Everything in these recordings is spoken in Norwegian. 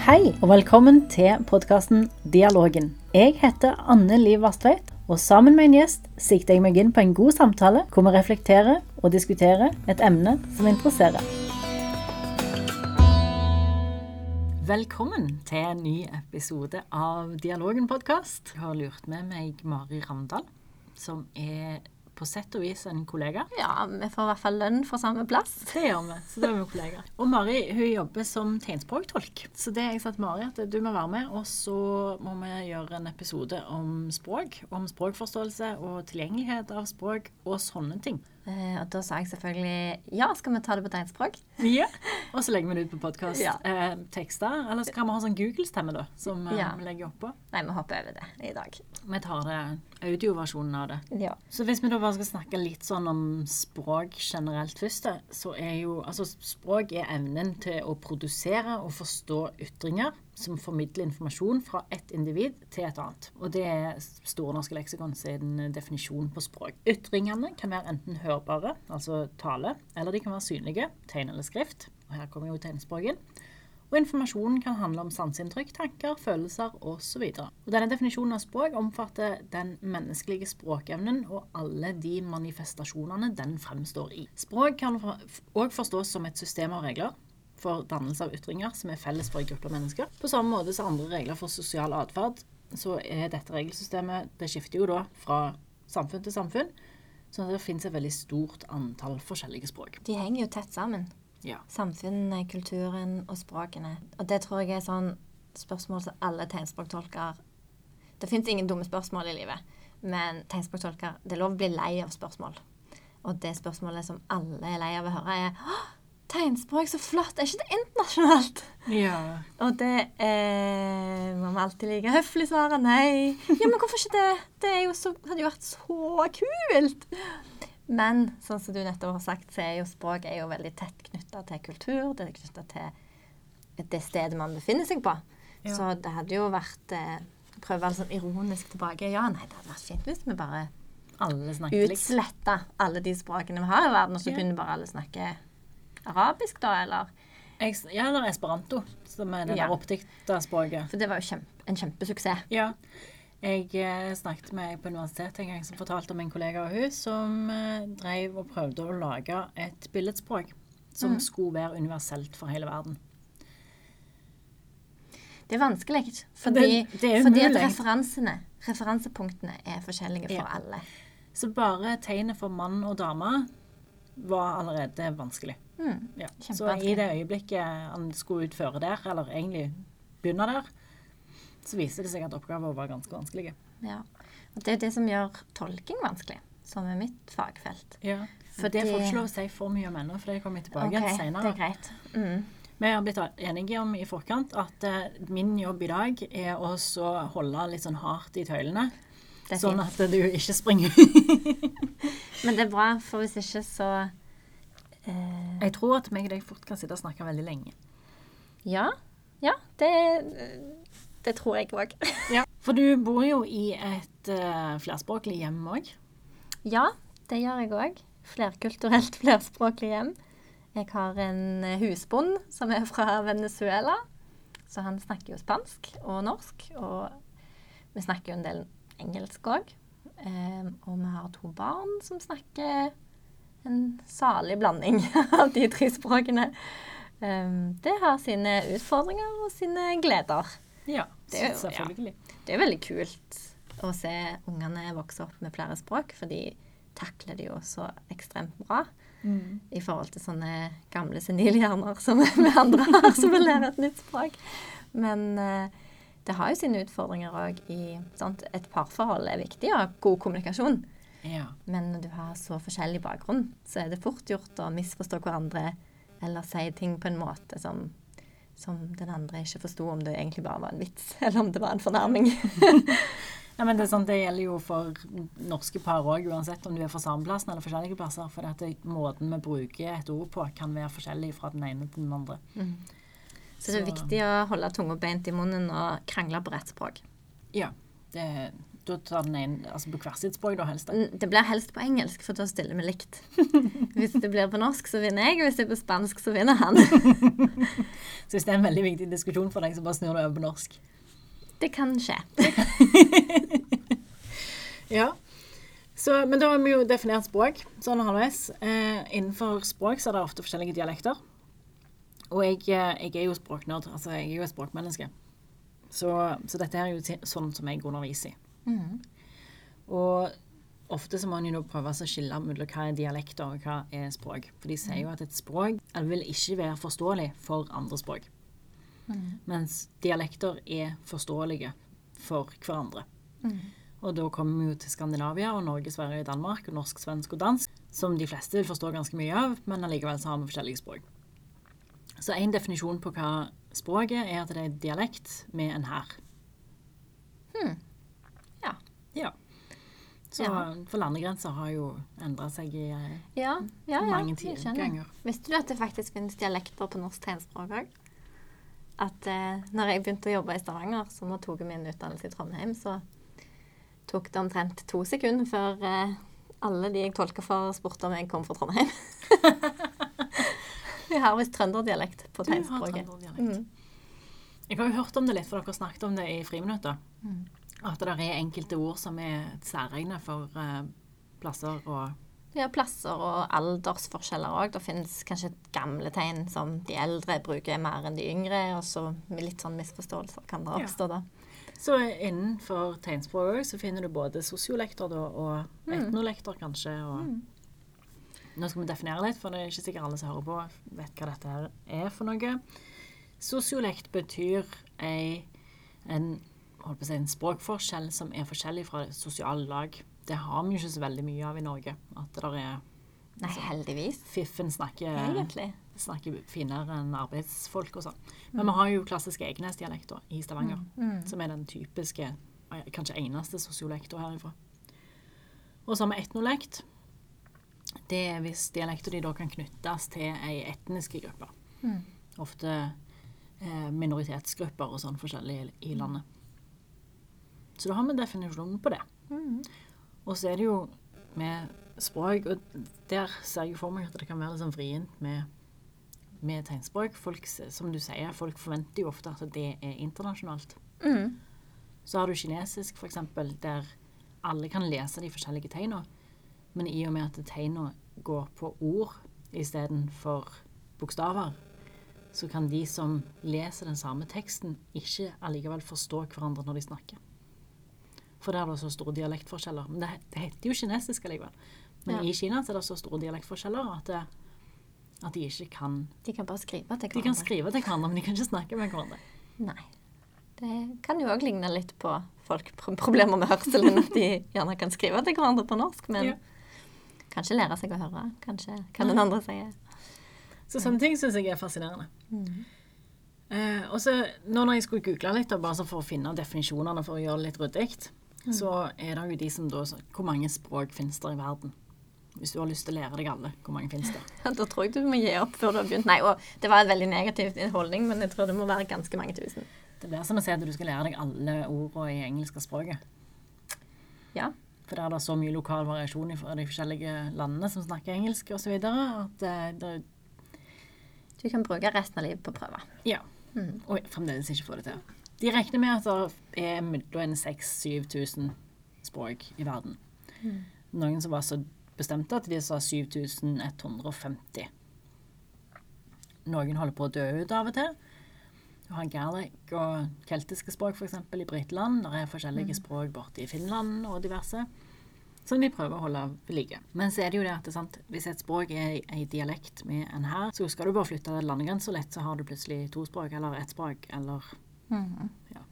Hei, og velkommen til podkasten Dialogen. Jeg heter Anne Liv Vastveit, og sammen med en gjest sikter jeg meg inn på en god samtale hvor vi reflekterer og diskuterer et emne som interesserer. Velkommen til en ny episode av Dialogen-podkast. Jeg har lurt med meg Mari Ramdal, som er på sett og vis en kollega. Ja, vi får i hvert fall lønn for samme plass. Det gjør vi. Så da er vi kollegaer. Og Mari hun jobber som tegnspråktolk. Så det jeg sa til Mari, at du må være med, og så må vi gjøre en episode om språk. Om språkforståelse og tilgjengelighet av språk og sånne ting. Eh, og da sa jeg selvfølgelig ja, skal vi ta det på tegnspråk? Ja. Og så legger vi det ut på podkast. Ja. Eh. Eller så kan vi ha sånn Google-stemme, da, som eh, Ja. vi legger oppå. Nei, vi hopper over det i dag. Vi tar det audioversjonen av det. Ja. Så hvis vi da bare skal snakke litt sånn om språk generelt først, så er jo altså språk er evnen til å produsere og forstå ytringer som formidler informasjon fra ett individ til et annet. Og det er Store norske leksikon sin definisjon på språk. Ytringene kan være enten hørbare, altså tale, eller de kan være synlige, tegn eller skrift. Og her kommer jo tegnspråket inn. Og informasjonen kan handle om sanseinntrykk, tanker, følelser osv. Denne definisjonen av språk omfatter den menneskelige språkevnen og alle de manifestasjonene den fremstår i. Språk kan òg forstås som et system av regler for dannelse av ytringer som er felles for en gruppe mennesker. På samme måte som andre regler for sosial atferd, så er dette regelsystemet Det skifter jo da fra samfunn til samfunn, så det finnes et veldig stort antall forskjellige språk. De henger jo tett sammen. Ja. Samfunnet, kulturen og språkene. Og det tror jeg er sånn spørsmål som alle tegnspråktolker Det fins ingen dumme spørsmål i livet, men tegnspråktolker Det er lov å bli lei av spørsmål. Og det spørsmålet som alle er lei av å høre, er «Åh, Tegnspråk, så flott! Er ikke det internasjonalt? Ja. Og det eh, må vi alltid like høflig svare nei. Ja, men hvorfor ikke det? Det så, hadde jo vært så kult! Men sånn som du nettopp har sagt, så er jo språk er jo veldig tett knytta til kultur. Det er knytta til det stedet man befinner seg på. Ja. Så det hadde jo vært eh, Prøve å være sånn ironisk tilbake. Ja, nei, det hadde vært fint hvis vi bare Alle snakker utsletta alle de språkene vi har i verden, og så Ja. begynner bare alle å snakke arabisk, da, eller ja, eller esperanto, som er det Ja. der oppdikta språket. For det var jo kjempe, en kjempesuksess. Ja. Jeg eh, snakket med ei på universitetet en gang som fortalte om en kollega av hun som eh, drev og prøvde å lage et billedspråk som Mm. skulle være universelt for hele verden. Det er vanskelig, fordi, Det- det er fordi at referansene, referansepunktene er forskjellige for Ja. alle. Så bare tegnet for mann og dame var allerede vanskelig. Mm. Ja. Så i det øyeblikket han skulle utføre der, eller egentlig begynne der, så viser det seg at oppgaver var ganske vanskelige. Ja. Og det er det som gjør tolking vanskelig, som er mitt fagfelt. Ja. For det får ikke lov å si for mye om ennå, for det kommer jeg tilbake Ok, igjen det er greit. Mm. Vi har blitt enige om i forkant at uh, min jobb i dag er å så holde litt sånn hardt i tøylene. Sånn at du ikke springer Men det er bra, for hvis ikke så Jeg tror at meg og deg fort kan sitte og snakke veldig lenge. Ja. Ja, det, det tror jeg òg. Ja. For du bor jo i et uh, flerspråklig hjem òg. Ja, det gjør jeg òg. Flerkulturelt, flerspråklig hjem. Jeg har en eh, husbond som er fra Venezuela. Så han snakker jo spansk og norsk. Og vi snakker jo en del engelsk òg. Eh, og vi har to barn som snakker en salig blanding av de tre språkene. Eh, det har sine utfordringer og sine gleder. Ja, Det er selvfølgelig. selvfølgelig. Det er veldig kult å se ungene vokse opp med flere språk, for de takler det jo så ekstremt bra Mm. i forhold til sånne gamle senilhjerner som vi andre har, som vil lære et nytt språk. Men eh, det har jo sine utfordringer òg i sant? Et parforhold er viktig og god kommunikasjon. Ja. Men når du har så forskjellig bakgrunn, så er det fort gjort å misforstå hverandre eller si ting på en måte som, som den andre ikke forsto om det egentlig bare var en vits, eller om det var en fornærming. Ja, men det, er sånn, det gjelder jo for norske par òg, uansett om du er fra samme plassen eller forskjellige plasser. For dette det, måten vi bruker et ord på, kan være forskjellig fra den ene til den andre. Så det er viktig å holde tunga beint i munnen og krangle på rett språk. Ja, det, Da tar den inn altså på hvert sitt språk, da helst. det. Det blir helst på engelsk, for da stiller vi likt. Hvis det blir på norsk, så vinner jeg. og Hvis det er på spansk, så vinner han. Så hvis det er en veldig viktig diskusjon for deg, så bare snur du over på norsk. Det kan skje. Ja. Så, men da har vi jo definert språk sånn halvveis. Eh, innenfor språk så er det ofte forskjellige dialekter. Og jeg, eh, jeg er jo språknerd, altså jeg er jo et språkmenneske. Så, så dette er jo sånn som jeg underviser i. Og ofte så må en jo prøve å skille mellom hva er dialekter og hva er språk. For de sier jo at et språk vil ikke være forståelig for andre språk. Mens dialekter er forståelige for hverandre. Og da kommer vi jo til Skandinavia og Norge, Sverige, Danmark og norsk, svensk og dansk, som de fleste vil forstå ganske mye av, men allikevel så har vi forskjellige språk. Så en definisjon på hva språket er at det er dialekt med en her. Ja. Ja. Så Ja. for landegrenser har jo endra seg i eh, Ja, ja, ja. mange tider ti- skjønner. ganger. Visste du at det faktisk finnes dialekter på norsk tegnspråk òg? At eh, når jeg begynte å jobbe i Stavanger, så nå tok jeg min utdannelse i Trondheim, så tok det omtrent to sekunder før eh, alle de jeg tolka for, spurte om jeg kom fra Trondheim. Vi har visst trønderdialekt på Du har tegnspråket. trønderdialekt. Mm. Jeg har jo hørt om det litt, for dere snakket om det i friminuttet. Mm. At det er enkelte ord som er særegne for eh, plasser og ja, plasser og aldersforskjeller òg. Det finnes kanskje gamle tegn som de eldre bruker mer enn de yngre, og så med litt sånn misforståelser kan det oppstå da. Så innenfor tegnspråk så finner du både sosiolekter da, og Mm. kanskje. Og Nå skal vi definere litt, for det er ikke sikkert alle som hører på, vet hva dette her er for noe. Sosiolekt betyr ei, en, holdt på å si, en språkforskjell som er forskjellig fra sosiale lag. Det har vi jo ikke så veldig mye av i Norge. At det der er Nei, heldigvis. Fiffen snakker, Egentlig. snakker finere enn arbeidsfolk og sånn. Men vi har jo klassiske Egenes-dialekter i Stavanger, Mm. som er den typiske, kanskje eneste sosiolekta herifra. Og så har vi etnolekt. Det er hvis dialekter de da kan knyttes til ei etniske gruppe. Mm. Ofte eh, minoritetsgrupper og sånn forskjellig i landet. Så da har vi definisjonen på det. Mm. Og så er det jo med språk, og der ser jeg for meg at det kan være litt sånn vrient med, med tegnspråk. Folk, som du sier, folk forventer jo ofte at det er internasjonalt. Mm. Så har du kinesisk, eksempel, der alle kan lese de forskjellige tegna. Men i og med at tegna går på ord istedenfor bokstaver, så kan de som leser den samme teksten, ikke allikevel forstå hverandre når de snakker. For der er det så store dialektforskjeller. Men det, det heter jo kinesisk allikevel. Men Ja. i Kina så er det så store dialektforskjeller at, det, at de ikke kan De kan bare skrive til hverandre. De kan skrive til hverandre, men de kan ikke snakke med hverandre. Nei. Det kan jo òg ligne litt på folk pro- problemer med hørselen, at de gjerne kan skrive til hverandre på norsk, men Ja. kanskje lære seg å høre. Kanskje kan den andre sier. Så sånne ting syns jeg er fascinerende. Eh, og så nå når jeg skulle google litt, bare for å finne definisjonene for å gjøre det litt ryddig, så er det jo de som da Hvor mange språk finnes det i verden? Hvis du har lyst til å lære deg alle, hvor mange finnes det? Da tror jeg du må gi opp før du har begynt. Nei, og det var en veldig negativ holdning, men jeg tror det må være ganske mange tusen. Det blir som å si at du skal lære deg alle ordene i engelske språket. Ja. For der er det så mye lokal variasjon fra de forskjellige landene som snakker engelsk osv. at eh, det, Du kan bruke resten av livet på prøver. Ja. Ja. Og fremdeles ikke få det til. De regner med at det er mellom 6000-7000 språk i verden. Noen som var så bestemte at de sa 7150. Noen holder på å dø ut av og til. Du har gaelic og keltiske språk f.eks. i Briteland. Det er forskjellige språk borte i Finland og diverse. Som de prøver å holde ved like. Men så er det jo det at det sant, hvis et språk er ei dialekt med en her, så skal du bare flytte landegrensa litt, så har du plutselig to språk eller ett språk eller ja.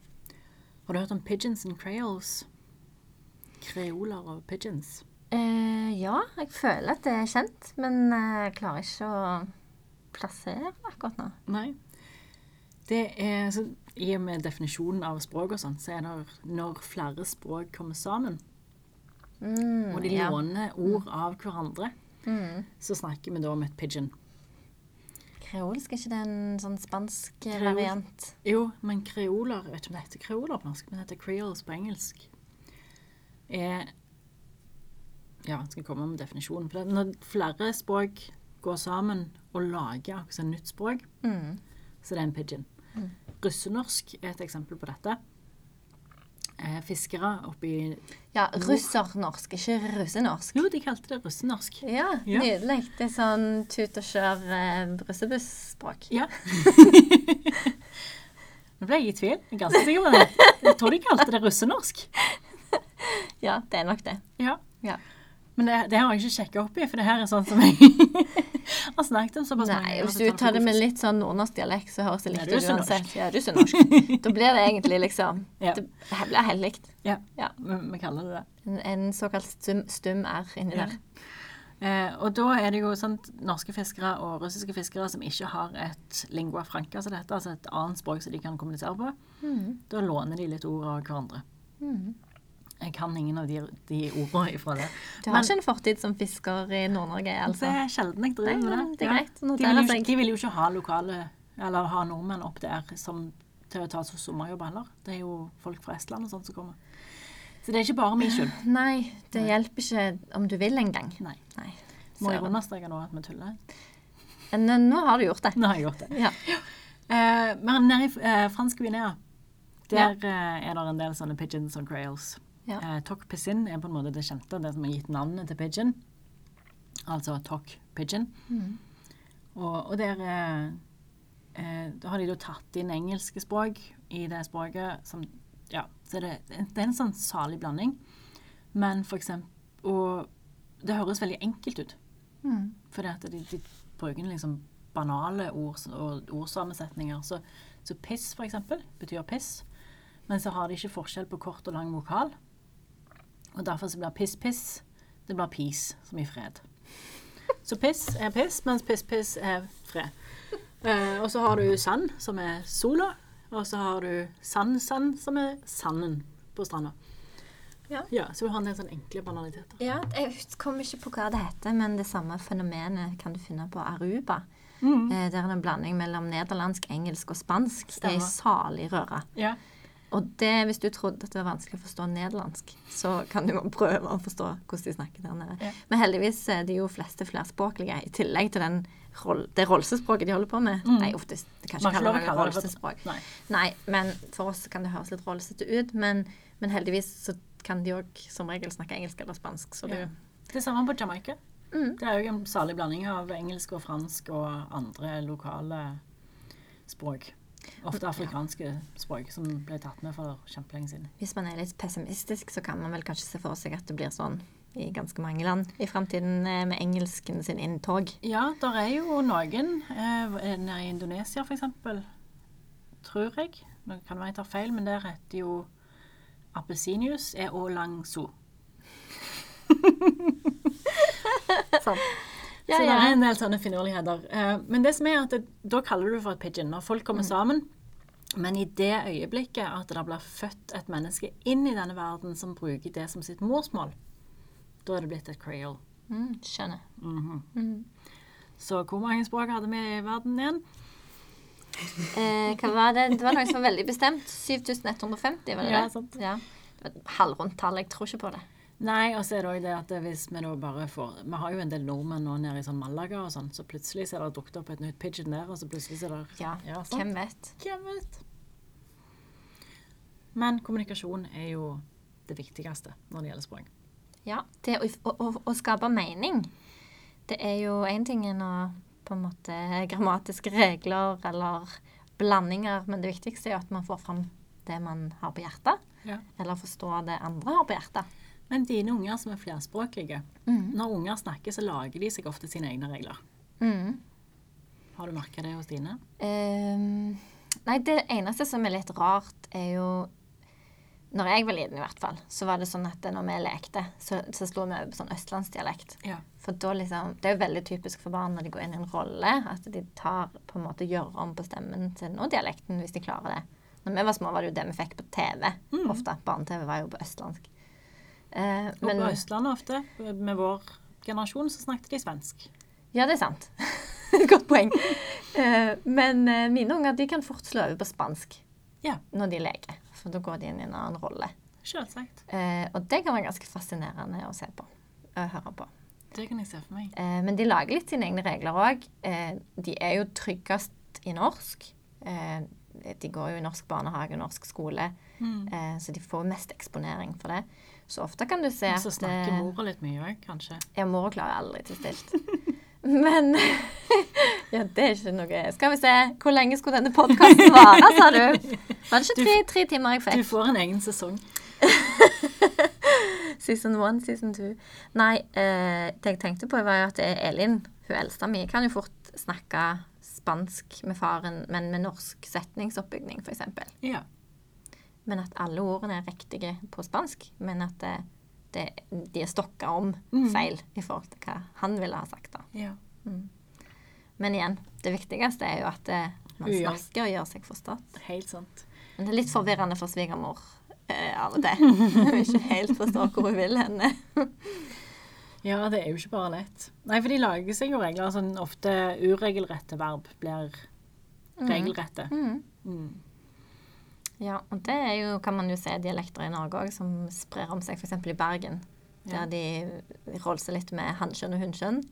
Har du hørt om pigeons and creoles? Kreoler og pigeons. Eh, ja, jeg føler at det er kjent, men eh, jeg klarer ikke å plassere akkurat nå. Nei. Det er, så, I og med definisjonen av språk og sånn, så er det når flere språk kommer sammen, Mm, og de ja. låner ord av hverandre, Mm. så snakker vi da om et pigeon. Kreolsk, er ikke det en sånn spansk Kreol. variant? Jo, men kreoler Jeg vet ikke om det heter kreoler på norsk, men det heter creoles på engelsk. er Ja, skal komme med definisjonen. definisjon på det? Når flere språk går sammen og lager akkurat et nytt språk, Mm. så det er en pidgin. Russenorsk er et eksempel på dette. Eh, fiskere oppi Ja, russernorsk, ikke russenorsk. Jo, de kalte det russenorsk. Ja, Ja. nydelig. Det er sånn tut og kjør eh, russebuss-språk. Ja. Nå ble jeg i tvil. Jeg er ganske sikker på det. Jeg tror de kalte det russenorsk. Ja, det er nok det. Ja. Ja. Men det, det har jeg ikke sjekka opp i, for det her er sånn som jeg har snakket om såpass mange Nei, hvis du tar det med litt sånn nordnorsk dialekt, så høres det likt er ut uansett. Ja, russenorsk. Da blir det egentlig liksom Ja. Det blir helt likt. Ja, Ja. vi, kaller det det. En, en såkalt stum, stum R inni Ja. der. Eh, og da er det jo sånn norske fiskere og russiske fiskere som ikke har et lingua franca, som dette, altså et annet språk som de kan kommunisere på, Mm. da låner de litt ord av hverandre. Mm. Jeg kan ingen av de, de ordene ifra det. Du har ikke en fortid som fisker i Nord-Norge, Det altså? er sjelden jeg driver med men det. det er greit Ja. De vil, jo, de vil jo ikke ha lokale, eller ha nordmenn opp der som, til å ta sommerjobb heller. Det er jo folk fra Estland og sånt som kommer. Så det er ikke bare min skyld. Nei, det hjelper ikke om du vil engang. Nei. Nei. Må jeg understreke nå at vi tuller? Men eh, nå har du gjort det. Nå har jeg gjort det. Ja. Eh, men nede i eh, fransk Guinea, der eh, er det en del sånne pigeons og creoles. Ja. Eh, Tok pisin er på en måte det kjente, det som har gitt navnet til pigeon. Altså tok pigeon. Mm. Og, og der eh, eh, da har de da tatt inn engelske språk i det språket som Ja, så det, det er en sånn salig blanding. Men for eksempel Og det høres veldig enkelt ut. Mm. Fordi at de, de bruker liksom banale ord og ordsammensetninger. Så, så piss, for eksempel, betyr piss. Men så har de ikke forskjell på kort og lang vokal. Og derfor så blir piss-piss det blir pis, som i fred. Så piss er piss, mens piss-piss er fred. Eh, og så har du sand, som er sola. Og så har du sand-sand, som er sanden på stranda. Ja. Så du har en del sånne enkle banaliteter. Ja, jeg kommer ikke på hva det heter, men det samme fenomenet kan du finne på Aruba. Mm. Eh, Der er det en blanding mellom nederlandsk, engelsk og spansk. Det er Stemmer. salig røre. Ja. Og det, hvis du trodde at det var vanskelig å forstå nederlandsk, så kan du prøve å forstå hvordan de snakker der nede. Ja. Men heldigvis er de jo fleste flerspråklige, i tillegg til den det rollespråket de holder på med. Nei, uff, det, kan ikke kalle det kalle rollespråk. Nei. Nei, men for oss kan det høres litt rollesete ut. Men, men heldigvis så kan de òg som regel snakke engelsk eller spansk. Så du Ja. Det samme på Jamaica. Mm. Det er jo en salig blanding av engelsk og fransk og andre lokale språk. Ofte afrikanske språk som ble tatt med for kjempelenge siden. Hvis man er litt pessimistisk, så kan man vel kanskje se for seg at det blir sånn i ganske mange land i framtiden eh, med engelsken sin inntog. Ja, der er jo noen eh, nede i Indonesia eksempel, tror jeg. Nå kan være jeg tar feil, men der heter jo appelsinjuice er å lang so. sånn. Ja, så det er en del sånne finurligheter. Eh, men det som er at det, da kaller du det for et pigeon når folk Mm. kommer sammen. Men i det øyeblikket at det blir født et menneske inn i denne verden som bruker det som sitt morsmål, da er det blitt et creole. Mm, skjønner. Mhm. Mm. Så hvor mange språk hadde vi i verden igjen? Eh, hva var det? Det var noe som var veldig bestemt. 7150, var det Ja, det? sant. Ja. Det var et Halvrundt tall. Jeg tror ikke på det. Nei, og så er det òg det at hvis vi da bare får Vi har jo en del nordmenn nå nede i sånn Malaga og sånn, så plutselig så er det dukket opp et nytt pigeon der, og så plutselig så er det Ja, ja hvem vet? Hvem vet? Men kommunikasjon er jo det viktigste når det gjelder språk. Ja, det å, å, å, skape mening, det er jo én ting enn å på en måte grammatiske regler eller blandinger, men det viktigste er jo at man får fram det man har på hjertet, Ja. eller forstår det andre har på hjertet. Men dine unger som er flerspråklige, Mm. når unger snakker, så lager de seg ofte sine egne regler. Mm. Har du merka det hos dine? Um, nei, det eneste som er litt rart, er jo Når jeg var liten, i hvert fall, så var det sånn at når vi lekte, så, så slo vi over på sånn østlandsdialekt. Ja. For da liksom Det er jo veldig typisk for barn når de går inn i en rolle, at de tar på en måte gjør om på stemmen sin og dialekten hvis de klarer det. Når vi var små, var det jo det vi fikk på TV Mm. ofte. Barne-TV var jo på østlandsk. Eh, Og men på Østlandet ofte, med vår generasjon, så snakket de svensk. Ja, det er sant. Godt poeng. Eh, men eh, mine unger de kan fort slå over på spansk Ja. når de leker. For da går de inn i en annen rolle. Selvsagt. Eh, og det kan være ganske fascinerende å se på. Å høre på. Det kan jeg se for meg. Eh, men de lager litt sine egne regler òg. Eh, de er jo tryggest i norsk. Eh, de går jo i norsk barnehage og norsk skole, Mm. eh, så de får mest eksponering for det. Så ofte kan du se at så snakker eh, mora litt mye òg, kanskje. Ja, mora klarer aldri til stilt. Men Ja, det er ikke noe Skal vi se, hvor lenge skulle denne podkasten vare, sa du? Var det ikke tre, tre timer jeg fikk? Du får en egen sesong. Season one, season two. Nei, eh, det jeg tenkte på, var jo at Elin, hun eldste mi, kan jo fort snakke spansk med faren, men med norsk setningsoppbygning, f.eks. Ja. Men at alle ordene er riktige på spansk, men at det, det, de er stokka om Mm. feil i forhold til hva han ville ha sagt. da. ja. Men igjen, det viktigste er jo at eh, man snakker og gjør seg forstått. Helt sant. Men det er litt forvirrende for svigermor eh, av og til. Hun ikke helt forstår hvor hun vil henne. Ja, det er jo ikke bare lett. Nei, for de lager seg jo regler. Sånn ofte uregelrette verb blir regelrette. Mm. Mm. Ja, og det er jo, kan man jo se dialekter i Norge òg, som sprer om seg f.eks. i Bergen. Ja. Der de rolser litt med hannkjønn og hunnkjønn.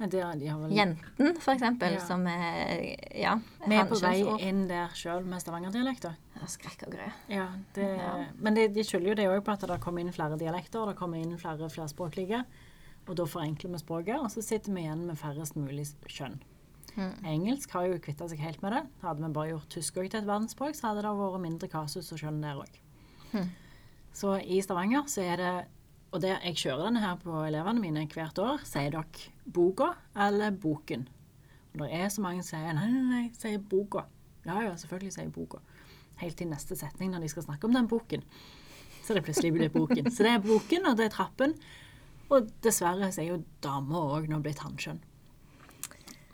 Ja, det, de har vel Jenten, f.eks., Ja. som er ja, Vi er på vei inn der sjøl med stavangerdialekter. Ja, Skrekk og grø. Ja, Ja. Men det, de skylder jo det òg på at det kommer inn flere dialekter, og det kommer inn flere flerspråklige. Og da forenkler vi språket, og så sitter vi igjen med færrest mulig kjønn. Mm. Engelsk har jo kvitta seg helt med det. Hadde vi bare gjort tysk òg til et verdensspråk, så hadde det vært mindre kasus og kjønn der òg. Mm. Så i Stavanger så er det Og det, jeg kjører denne her på elevene mine hvert år. Sier dere boka eller boken? Og det er så mange som sier nei, nei, nei, sier boka. Ja ja, selvfølgelig sier boka. Helt til neste setning når de skal snakke om den boken. Så det plutselig blir boken. Så det er boken, og det er trappen. Og dessverre så er jo damer òg nå blitt hannkjønn.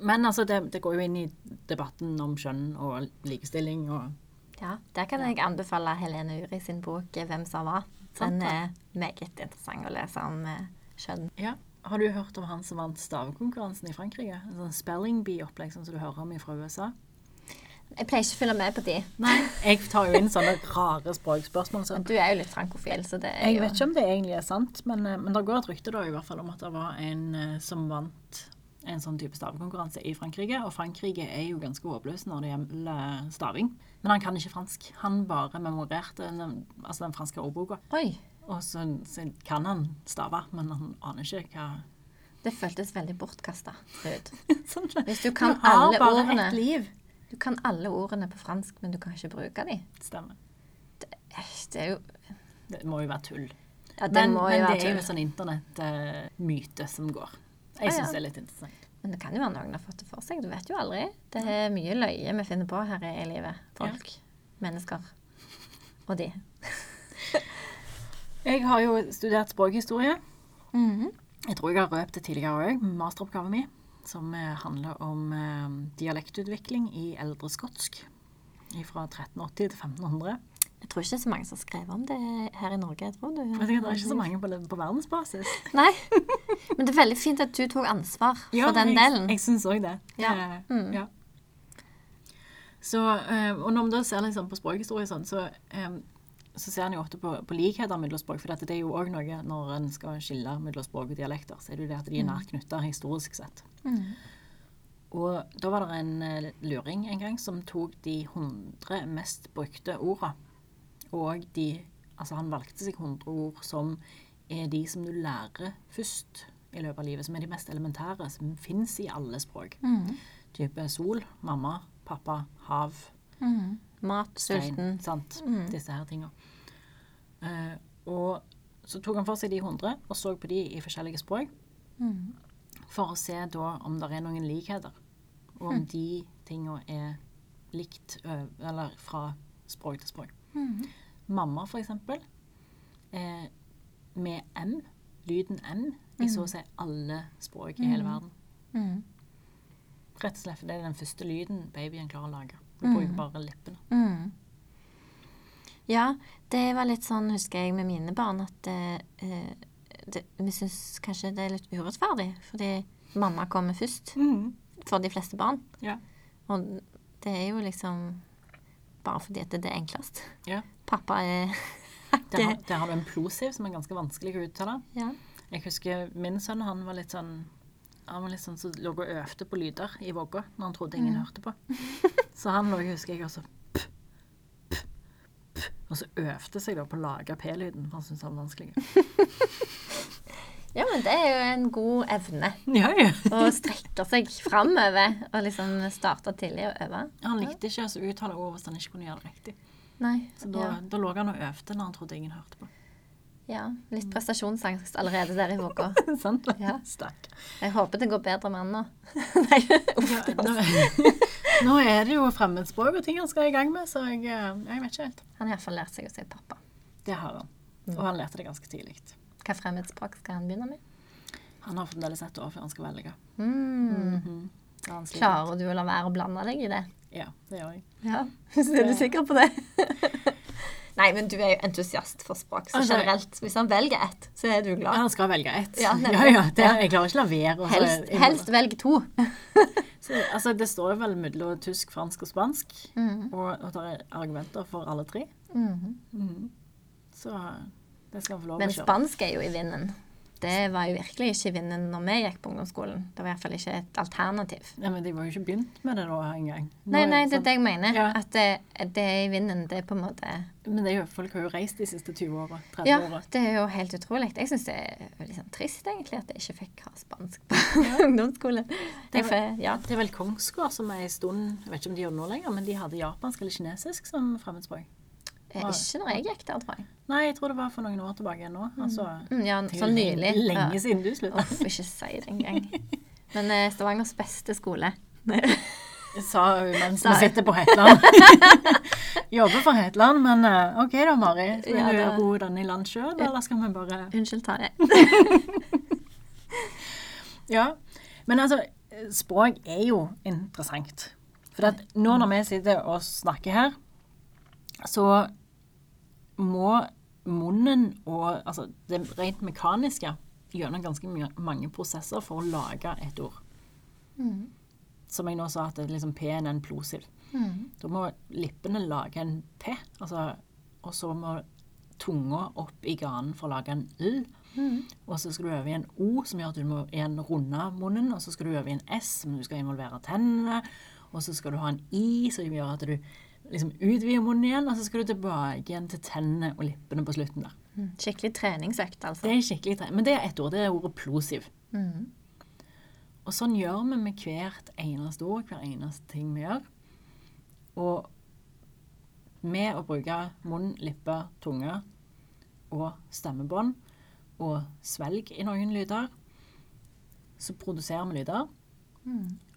Men altså, det, det går jo inn i debatten om kjønn og likestilling og Ja, der kan jeg anbefale Helene Uri sin bok 'Hvem sa hva'. Den er meget interessant å lese om eh, kjønn. Ja. Har du hørt om han som vant stavekonkurransen i Frankrike? En sånn spelling bee-opplegg sånn som du hører om fra USA? Jeg pleier ikke å følge med på de. Nei. Jeg tar jo inn sånne rare språkspørsmål. Sånn. du er jo litt frankofil, så det er Jeg jo vet ikke om det egentlig er sant, men, eh, men det går et rykte da i hvert fall om at det var en eh, som vant en sånn type stavekonkurranse i Frankrike. Og Frankrike er jo ganske håpløs når det gjelder staving. Men han kan ikke fransk. Han bare memorerte den, altså den franske ordboka. Oi! Og så, så kan han stave, men han aner ikke hva Det føltes veldig bortkasta ut. sånn, Hvis du kan har alle ordene. Du kan alle ordene på fransk, men du kan ikke bruke dem. Stemmer. Det er jo Det må jo være tull. Ja, det men men det er jo en sånn internettmyte som går. Jeg Ah, ja. det er litt interessant. Men det kan jo være noen har fått det for seg. Du vet jo aldri. Det er mye løye vi finner på her i livet. Folk. Mennesker. Og de. Jeg har jo studert språkhistorie. Mhm. Jeg tror jeg har røpt det tidligere òg, masteroppgaven min, som eh, handler om eh, dialektutvikling i eldre skotsk. Fra 1380 til 1500. Jeg tror ikke det er så mange som har skrevet om det her i Norge. Jeg tror du. Jeg ikke, Det er ikke så mange på, på verdensbasis. Nei. Men det er veldig fint at du tok ansvar for den jeg, delen. Jeg syns òg det. Ja. Eh, Mm. ja. Så, eh, og når vi da ser liksom på språkhistorie sånn, så, eh, så ser en jo ofte på, på likheter mellom språk. For det er jo òg noe når en skal skille mellom språk og dialekter, så er det jo det at de er nært knytta historisk sett. Mm. Og da var det en luring en gang som tok de 100 mest brukte orda. Og de Altså, han valgte seg 100 ord som er de som du lærer først i løpet av livet. Som er de mest elementære, som fins i alle språk. Mm. Type sol, mamma, pappa, hav, Mm. Mat, sulten. Sant? Mm. Disse her tinga. Uh, og så tok han for seg de 100 og så på de i forskjellige språk. Mm. For å se da om det er noen likheter. Og om de tinga er likt eller fra språk til språk. Mm. Mamma, for eksempel, eh, med M, lyden M, i så å si alle språk i hele verden. Mm. Rett og slett det er den første lyden babyen klarer å lage. Du Mm. bruker bare lippene. Mm. Ja, det var litt sånn, husker jeg, med mine barn, at eh, eh, det, vi syns kanskje det er litt urettferdig, fordi mamma kommer først for de fleste barn. Ja. Og det er jo liksom bare fordi at det er enklest. Ja. Pappa er det, har- det har du en plosiv som er ganske vanskelig å uttale. Ja. Jeg husker min sønn, han var litt sånn han var litt sånn som lå og øvde på lyder i vogga når han trodde ingen hørte på. Så han lå, husker jeg, også p, p, p, Og så øvde seg da på å lage P-lyden, for han syntes han var vanskelig. ja, men det er jo en god evne. Ja, ja. Å strekke seg framover og liksom starte tidlig å øve. Han likte ikke å uttale ord hvis han ikke kunne gjøre det riktig. Nei. Så da, ja. da lå han og øvde når han trodde ingen hørte på. ja. Litt prestasjonsangst allerede der i våga. Sant? Ja. Stakk. Jeg håper det går bedre med han nå. Nei, uff. Ja, nå, nå er det jo fremmedspråk og ting han skal i gang med, så jeg, eh, jeg vet ikke helt. Han har iallfall lært seg å si pappa. Det har han. Og han lærte det ganske tidlig. Hva fremmedspråk skal han begynne med? Han har fremdeles ett år før han skal velge. Mm. Mm -hmm. Klarer du å la være å blande deg i det? Ja, det gjør jeg. Ja, Er du sikker på det? Nei, men du er jo entusiast for språk, så generelt. Hvis han velger ett, så er du Ja, glad. han skal velge ett. Ja, Ja, ja, det, jeg klarer ikke å la være. Helst, helst velg to. Så, altså, det står jo vel mellom tysk, fransk og spansk, Mhm. og, og det er argumenter for alle tre. Mm Så Mm -hmm. lov Men spansk er jo i vinden. Det var jo virkelig ikke i vinden når vi gikk på ungdomsskolen. Det var iallfall ikke et alternativ. Ja, men de var jo ikke begynt med det da engang. Nei, nei, det er det jeg mener. Ja. At det, det er i vinden. Det er på en måte Men det jo, folk har jo reist de siste 20 åra. 30 Ja, åra. det er jo helt utrolig. Jeg syns det er litt sånn trist, egentlig, at jeg ikke fikk ha spansk på ungdomsskolen. Det er, var- ja. Det er vel Kongsgård som er en stund Jeg vet ikke om de gjør det nå lenger, men de hadde japansk eller kinesisk som fremmedspråk. Eh, Ikke når jeg gikk der, tror jeg. Nei, jeg tror det var for noen år tilbake ennå. nå. Altså, Mm, ja, det sånn nylig. Lenge siden du slutta. Uff, ikke si det engang. Men eh, Stavangers beste skole. Sa hun mens vi sitter på Hetland. Jobber for Hetland, men eh, OK da, Mari. Skal Ja, du det- ro den i land sjøl, eller skal vi bare Unnskyld, Tarjei. Ja. Men altså, språk er jo interessant. For nå når vi sitter og snakker her, så må munnen og altså det rent mekaniske gjennom ganske mange prosesser for å lage et ord. Som jeg nå sa, at det liksom P-en er en plosiv. Da må lippene lage en P, altså, og så må tunga opp i ganen for å lage en L. Og så skal du øve i en O, som gjør at du må igjen runde munnen. Og så skal du øve i en S, som du skal involvere tennene. Og så skal du ha en I, som gjør at du liksom utvide munnen igjen. Og så skal du tilbake igjen til tennene og lippene på slutten der. Mm, Skikkelig treningsøkt, altså. Det er skikkelig trening. Men det er ett ord. Det er ordet plosiv. Og sånn gjør vi med hvert eneste ord, hver eneste ting vi gjør. Og med å bruke munn, lippe, tunge og stemmebånd og svelg i noen lyder, så produserer vi lyder.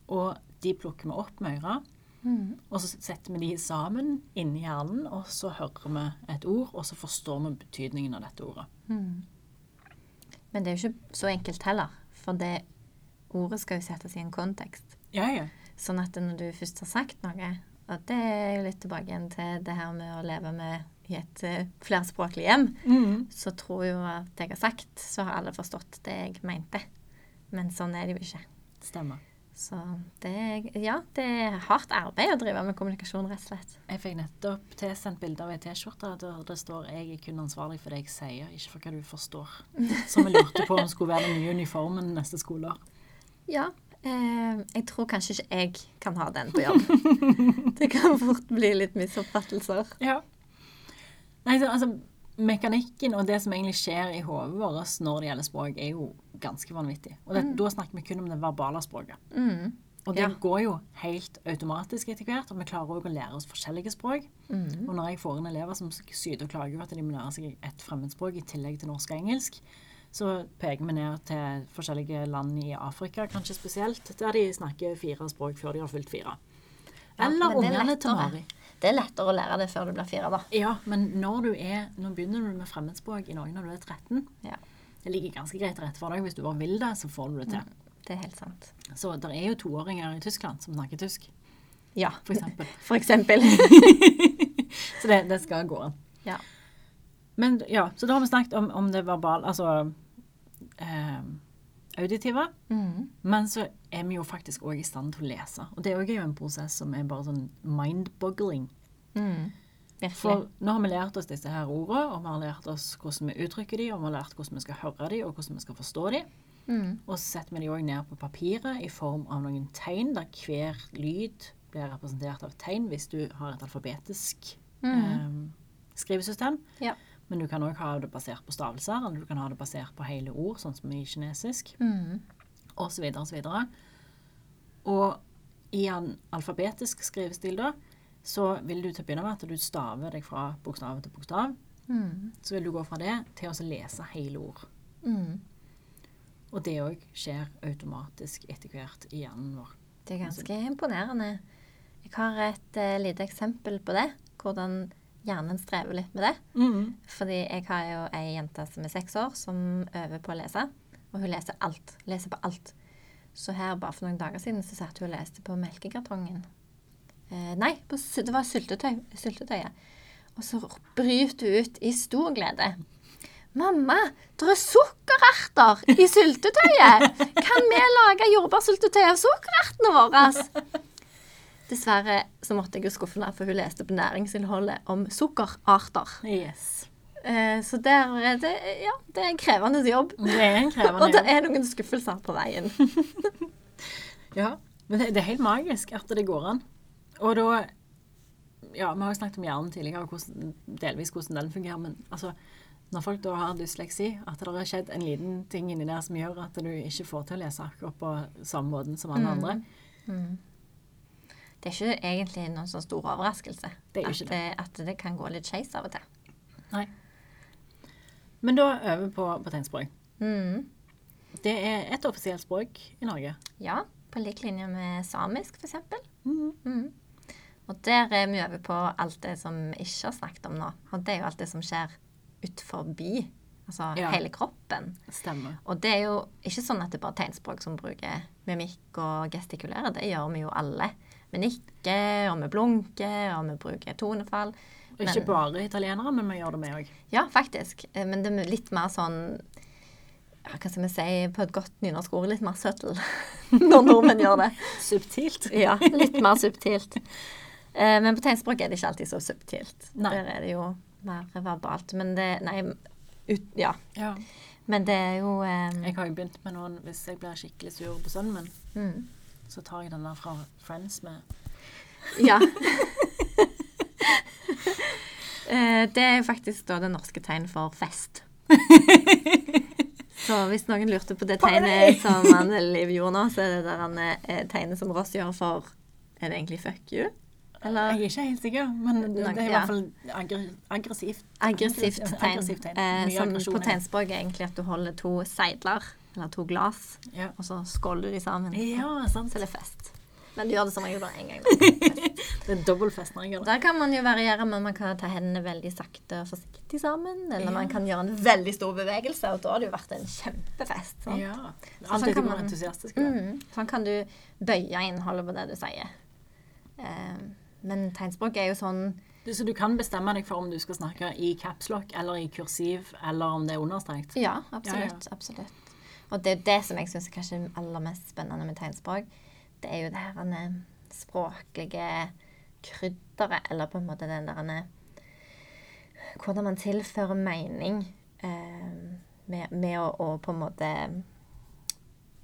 Og de plukker vi opp med øret. Og så setter vi de sammen inni hjernen, og så hører vi et ord, og så forstår vi betydningen av dette ordet. Men det er jo ikke så enkelt heller. For det ordet skal jo settes i en kontekst. Ja, ja. Sånn at når du først har sagt noe Og det er jo litt tilbake igjen til det her med å leve med i et eh, flerspråklig hjem. Så tror jo at jeg har sagt, så har alle forstått det jeg mente. Men sånn er det jo ikke. Stemmer. Så det er, ja, det er hardt arbeid å drive med kommunikasjon, rett og slett. Jeg fikk nettopp tilsendt bilde av ei T-skjorte der det står 'Jeg er kun ansvarlig for det jeg sier, ikke for hva du forstår'. Som vi lurte på om skulle være den nye uniformen neste skoleår. Ja. Eh, jeg tror kanskje ikke jeg kan ha den på jobb. det kan fort bli litt misoppfattelser. Ja. Nei, så, altså, mekanikken og det som egentlig skjer i hodet vårt når det gjelder språk, er jo ganske vanvittig. Og det, da snakker vi kun om det verbale språket. Mm. Og det Ja. går jo helt automatisk etter hvert, og vi klarer òg å lære oss forskjellige språk. Mm. Og når jeg får inn elever som syter og klager over at de må lære seg et fremmedspråk i tillegg til norsk og engelsk, så peker vi ned til forskjellige land i Afrika, kanskje spesielt, der de snakker fire språk før de har fylt fire. Ja, Eller er ungene til. Mari. Det er lettere å lære det før du blir fire, da. Ja, men når du er Nå begynner du med fremmedspråk i Norge når du er 13. Ja, Det ligger ganske greit til rette for deg. Hvis du bare vil det, så får du det til. det er helt sant. Så det er jo toåringer i Tyskland som snakker tysk, Ja, for eksempel. for eksempel. Så det, det skal gå an. ja. Men ja, så da har vi snakket om, om det verbale, altså eh, auditive. Mm. Men så er vi jo faktisk òg i stand til å lese. Og det er jo en prosess som er bare sånn mind-boggling. Mm. For nå har vi lært oss disse her ordene, og vi har lært oss hvordan vi uttrykker dem, og vi har lært hvordan vi skal høre dem, og hvordan vi skal forstå dem. Mm. Og så setter vi dem òg ned på papiret i form av noen tegn, der hver lyd blir representert av tegn hvis du har et alfabetisk eh, skrivesystem. Ja. Men du kan òg ha det basert på stavelser, eller du kan ha det basert på hele ord, sånn som i kinesisk, Mm. Så videre og. Og i en alfabetisk skrivestil da, så vil du til å begynne med at du staver deg fra bokstav til bokstav. Mm. Så vil du gå fra det til å lese hele ord. Mm. Og det òg skjer automatisk etter hvert i hjernen vår. Det er ganske imponerende. Jeg har et uh, lite eksempel på det. Hvordan hjernen strever litt med det. Fordi jeg har jo ei jente som er seks år, som øver på å lese. Og hun leser alt. Leser på alt. Så her bare for noen dager siden så satt hun og leste på melkekartongen. Eh, nei, på, det var syltetøy, syltetøyet. Og så bryter hun ut i stor glede. Mamma, det er sukkererter i syltetøyet! Kan vi lage jordbærsyltetøy av sukkerertene våre? Dessverre så måtte jeg jo skuffe henne, for hun leste på næringsinnholdet om sukkerarter. Yes. Eh, så der, er det, ja, det er en krevende jobb. Det er en Og det er noen skuffelser på veien. Ja, men det, det er helt magisk at det går an. Og da Ja, vi har jo snakket om hjernen tidligere, og hvordan, delvis hvordan den fungerer, men altså når folk da har dysleksi, at det har skjedd en liten ting inni der som gjør at du ikke får til å lese akkurat på samme måten som alle andre. Det er ikke egentlig noen sånn stor overraskelse Det at, det, at det kan gå litt skeis av og til. Nei. Men da over på, på tegnspråk. Mm. Det er et offisielt språk i Norge. Ja, på lik linje med samisk, f.eks. Mm. Mm. Og der er vi over på alt det som vi ikke har snakket om nå. Og det er jo alt det som skjer ut forbi. Altså Ja. hele kroppen. Stemmer. Og det er jo ikke sånn at det er bare tegnspråk som bruker mimikk og gestikulerer. Det gjør vi jo alle. Vi nikker, og vi blunker, og vi bruker tonefall. Og ikke bare italienere, men vi gjør det med òg. Ja, faktisk. Eh, Men det er litt mer sånn ja, Hva skal vi si på et godt nynorsk ord? Litt mer søttel når nordmenn gjør det. Subtilt. Ja, litt mer subtilt. Eh, Men på tegnspråk er det ikke alltid så subtilt. Nei. Der er det jo mer verbalt. Men det Nei, ut, ja. Ja. Men det er jo eh, Jeg har jo begynt med noen Hvis jeg blir skikkelig sur på sønnen min, mm. så tar jeg den der fra Friends med Ja. Eh, det er faktisk da det norske tegnet for fest. Så hvis noen lurte på det tegnet som Liv gjorde nå, så er det der han eh, tegnet som Ross gjør for Er det egentlig fuck you? Eller Jeg er ikke helt sikker, men det er i hvert fall aggressivt. aggressivt tegn. Aggressivt tegn. Eh, som på i tegnspråk er egentlig at du holder to seidler, eller to glass, Ja. og så skåler du de sammen. ja, sant. Så det er fest. Men du gjør det som regel bare én gang. Det er dobbeltfest når jeg gjør det. Der kan man jo variere, men man kan ta hendene veldig sakte og forsiktig sammen. Eller man kan gjøre en veldig stor bevegelse, og da har det jo vært en kjempefest. Sant? Ja. sånn Alltid kan går man- entusiastisk. Mm. Sånn kan du bøye innholdet på det du sier. Eh, men tegnspråk er jo sånn Du, så du kan bestemme deg for om du skal snakke i capslock eller i kursiv, eller om det er understrekt. Ja, absolutt. absolutt. Og det er det som jeg syns er kanskje aller mest spennende med tegnspråk. Det er jo det her språklige krydderet, eller på en måte den der Hvordan man tilfører mening eh, med, med å, å på en måte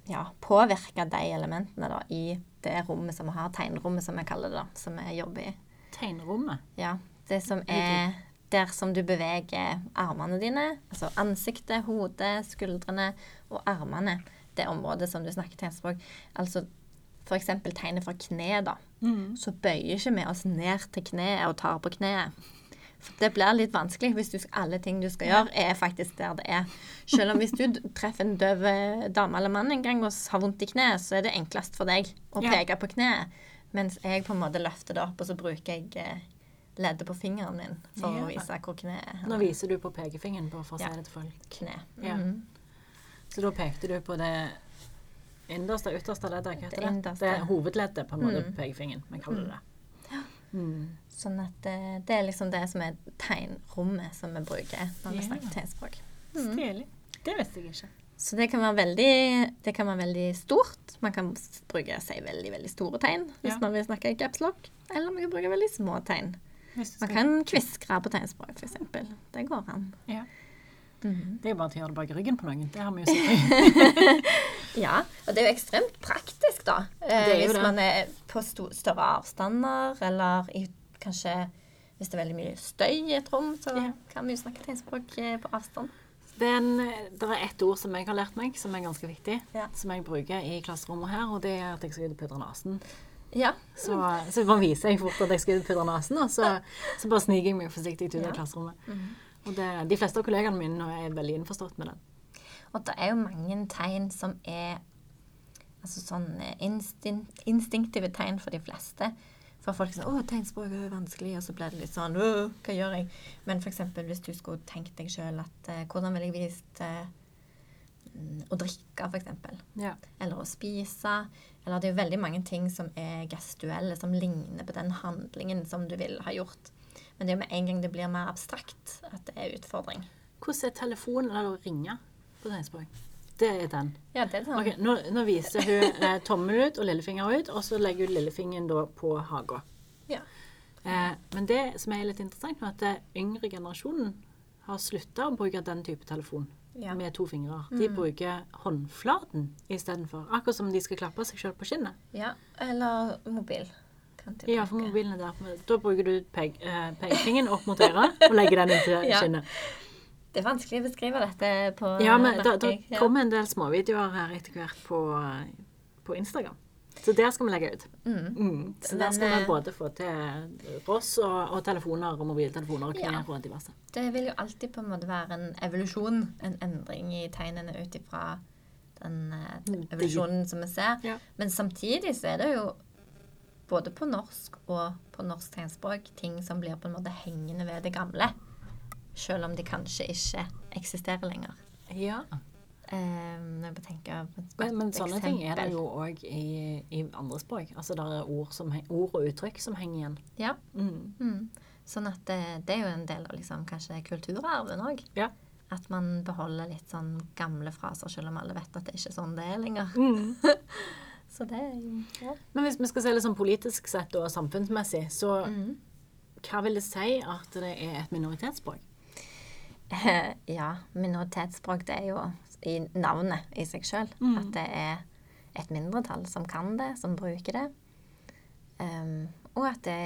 ja, påvirke de elementene da, i det rommet som vi har, tegnrommet som vi kaller det, da, som vi jobber i. Tegnrommet. Ja, det som er der som du beveger armene dine, altså ansiktet, hodet, skuldrene og armene. Det området som du snakker tegnspråk. Altså for eksempel tegnet fra kneet, da. Så bøyer ikke vi oss ned til kneet og tar på kneet. For det blir litt vanskelig hvis du, alle ting du skal gjøre, er faktisk der det er. Selv om hvis du treffer en døv eh, dame eller mann en gang og har vondt i kneet, så er det enklest for deg å Ja. peke på kneet. Mens jeg på en måte løfter det opp, og så bruker jeg eh, leddet på fingeren min for Ja. å vise hvor kneet er. Nå viser du på pekefingeren for å Ja. si det til folk. Kne. Ja. Mhm. Så da pekte du på det innerste, ytterste leddet. Hva heter det? Det er hovedleddet, på en måte, Mm. pekefingeren. Vi kaller det det. Mm. Sånn at det, det er liksom det som er tegnrommet som vi bruker når vi Ja. snakker tegnspråk. Stilig. Det visste jeg ikke. Så det kan veldig, det kan være veldig stort. Man kan bruke si veldig veldig store tegn hvis Ja. man vil snakke i caps lock. Eller man kan bruke veldig små tegn. Man kan kviskre på tegnspråk, f.eks. Det går an. Ja. Mhm. Det er jo bare til å gjøre det bak ryggen på noen. Det har vi jo sett. Ja, og det er jo ekstremt praktisk, da. Eh, hvis det. man er på større avstander, eller i, kanskje hvis det er veldig mye støy i et rom, så Ja. kan vi jo snakke tegnspråk eh, på avstand. Det er, en, det er ett ord som jeg har lært meg, som er ganske viktig. Ja. Som jeg bruker i klasserommet her, og det er at jeg skal ut og pudre nesen. Ja. Så, så bare viser jeg fort at jeg skal ut og pudre nesen, og så, så bare sniker jeg meg forsiktig ut av klasserommet. -hmm. Og det, de fleste av kollegaene mine er veldig innforstått med det. Og det er jo mange tegn som er altså sånn instinkt, instinktive tegn for de fleste. For folk sier 'Å, tegnspråk er vanskelig', og så blir det litt sånn hva gjør jeg?' Men f.eks. hvis du skulle tenkt deg sjøl at eh, 'Hvordan ville jeg vist eh, mm, å drikke', f.eks. Ja. Eller å spise. Eller det er jo veldig mange ting som er gestuelle, som ligner på den handlingen som du vil ha gjort. Men det er jo med en gang det blir mer abstrakt, at det er utfordring. Hvordan er telefonen eller å ringe på tegnspråk? Det er den. Ja, det er den. Okay, nå, nå viser hun eh, tommel ut og lillefinger ut, og så legger hun lillefingeren da på haga. Ja. Eh, men det som er litt interessant, er at den yngre generasjonen har slutta å bruke den type telefon Ja. med to fingre. De bruker håndflaten istedenfor. Akkurat som de skal klappe seg sjøl på kinnet. Ja, eller mobil. Ja, for mobilen er der. Da bruker du pekefingeren eh, opp mot øret og legger den inntil Ja. kinnet. Det er vanskelig å beskrive dette på Ja, men da, da. Ja. kommer en del småvideoer her etter hvert på, eh, på Instagram. Så der skal vi legge ut. Mm. Mm. Så der Men, skal vi eh, både få til Ross og, og telefoner og mobiltelefoner og Ja. og diverse. Det vil jo alltid på en måte være en evolusjon, en endring i tegnene ut ifra den den Mm, evolusjonen som vi ser. Ja. Men samtidig så er det jo både på norsk og på norsk tegnspråk ting som blir på en måte hengende ved det gamle. Selv om de kanskje ikke eksisterer lenger. Ja. Um, når jeg tenker på et godt Men, men sånne sånne ting er det jo òg i, i andre språk. Altså det er ord, som, ord og uttrykk som henger igjen. Ja. Mm. Mm. Sånn at det, det er jo en del av liksom, kanskje kulturarven òg. Ja. At man beholder litt sånn gamle fraser, selv om alle vet at det ikke er sånn det er lenger. Så det er jo ja. Men hvis vi skal se litt sånn politisk sett og samfunnsmessig, så Mm. hva vil det si at det er et minoritetsspråk? ja, minoritetsspråk det er jo i navnet i seg sjøl. Mm. At det er et mindretall som kan det, som bruker det. Um, og at det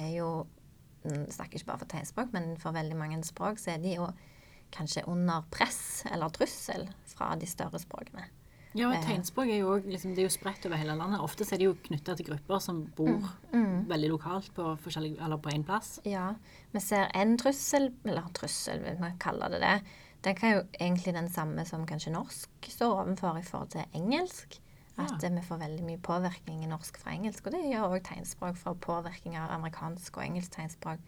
er jo Snakker ikke bare for tegnspråk, men for veldig mange språk så er de jo kanskje under press eller trussel fra de større språkene. Ja, og tegnspråk er jo, liksom, er jo spredt over hele landet. Ofte er de jo knytta til grupper som bor Mm. veldig lokalt på én plass. Ja, vi ser en trussel, eller trussel vil man kalle det det. Den kan jo egentlig den samme som kanskje norsk står overfor i forhold til engelsk. At Ja. eh, vi får veldig mye påvirkning i norsk fra engelsk. Og det gjør òg tegnspråk for påvirkning av amerikansk og engelsk tegnspråk.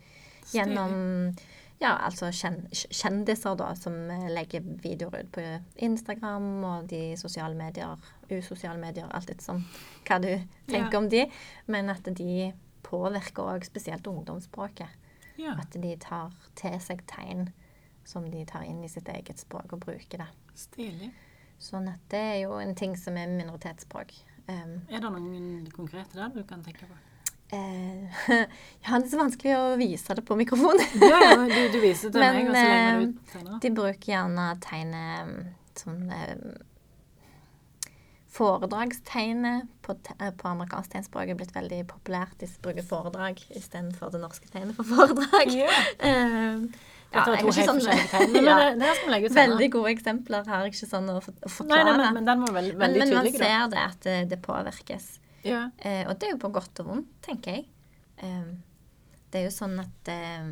Gjennom ja, altså kjendiser da, som eh, legger videoer ut på Instagram og de sosiale medier, usosiale medier, alt etter som hva du tenker Ja. om de. Men at de påvirker òg spesielt ungdomsspråket. Ja. At de tar til seg tegn som de tar inn i sitt eget språk og bruker det. Stilig. Sånn at det er jo en ting som er minoritetsspråk. Um, Er det noen konkrete der du kan tenke på? Eh, ja, det er så vanskelig å vise det på mikrofon. Ja, ja, du, du viser til meg, og så legger du det eh, ut senere. De bruker gjerne tegnet um, som um, Foredragstegnet på, eh, på amerikansk tegnspråk er blitt veldig populært. De bruker foredrag istedenfor det norske tegnet for foredrag. Yeah. eh, ja, jeg har ikke sånn- tegn. Ja. det, det. Veldig gode eksempler har jeg ikke sånn å, for å Nei, forklare. nei, men, men veld, Men, men man ser det at det, det påvirkes. Ja. Eh, og det er jo på godt og vondt, tenker jeg. Eh, det er jo sånn at eh,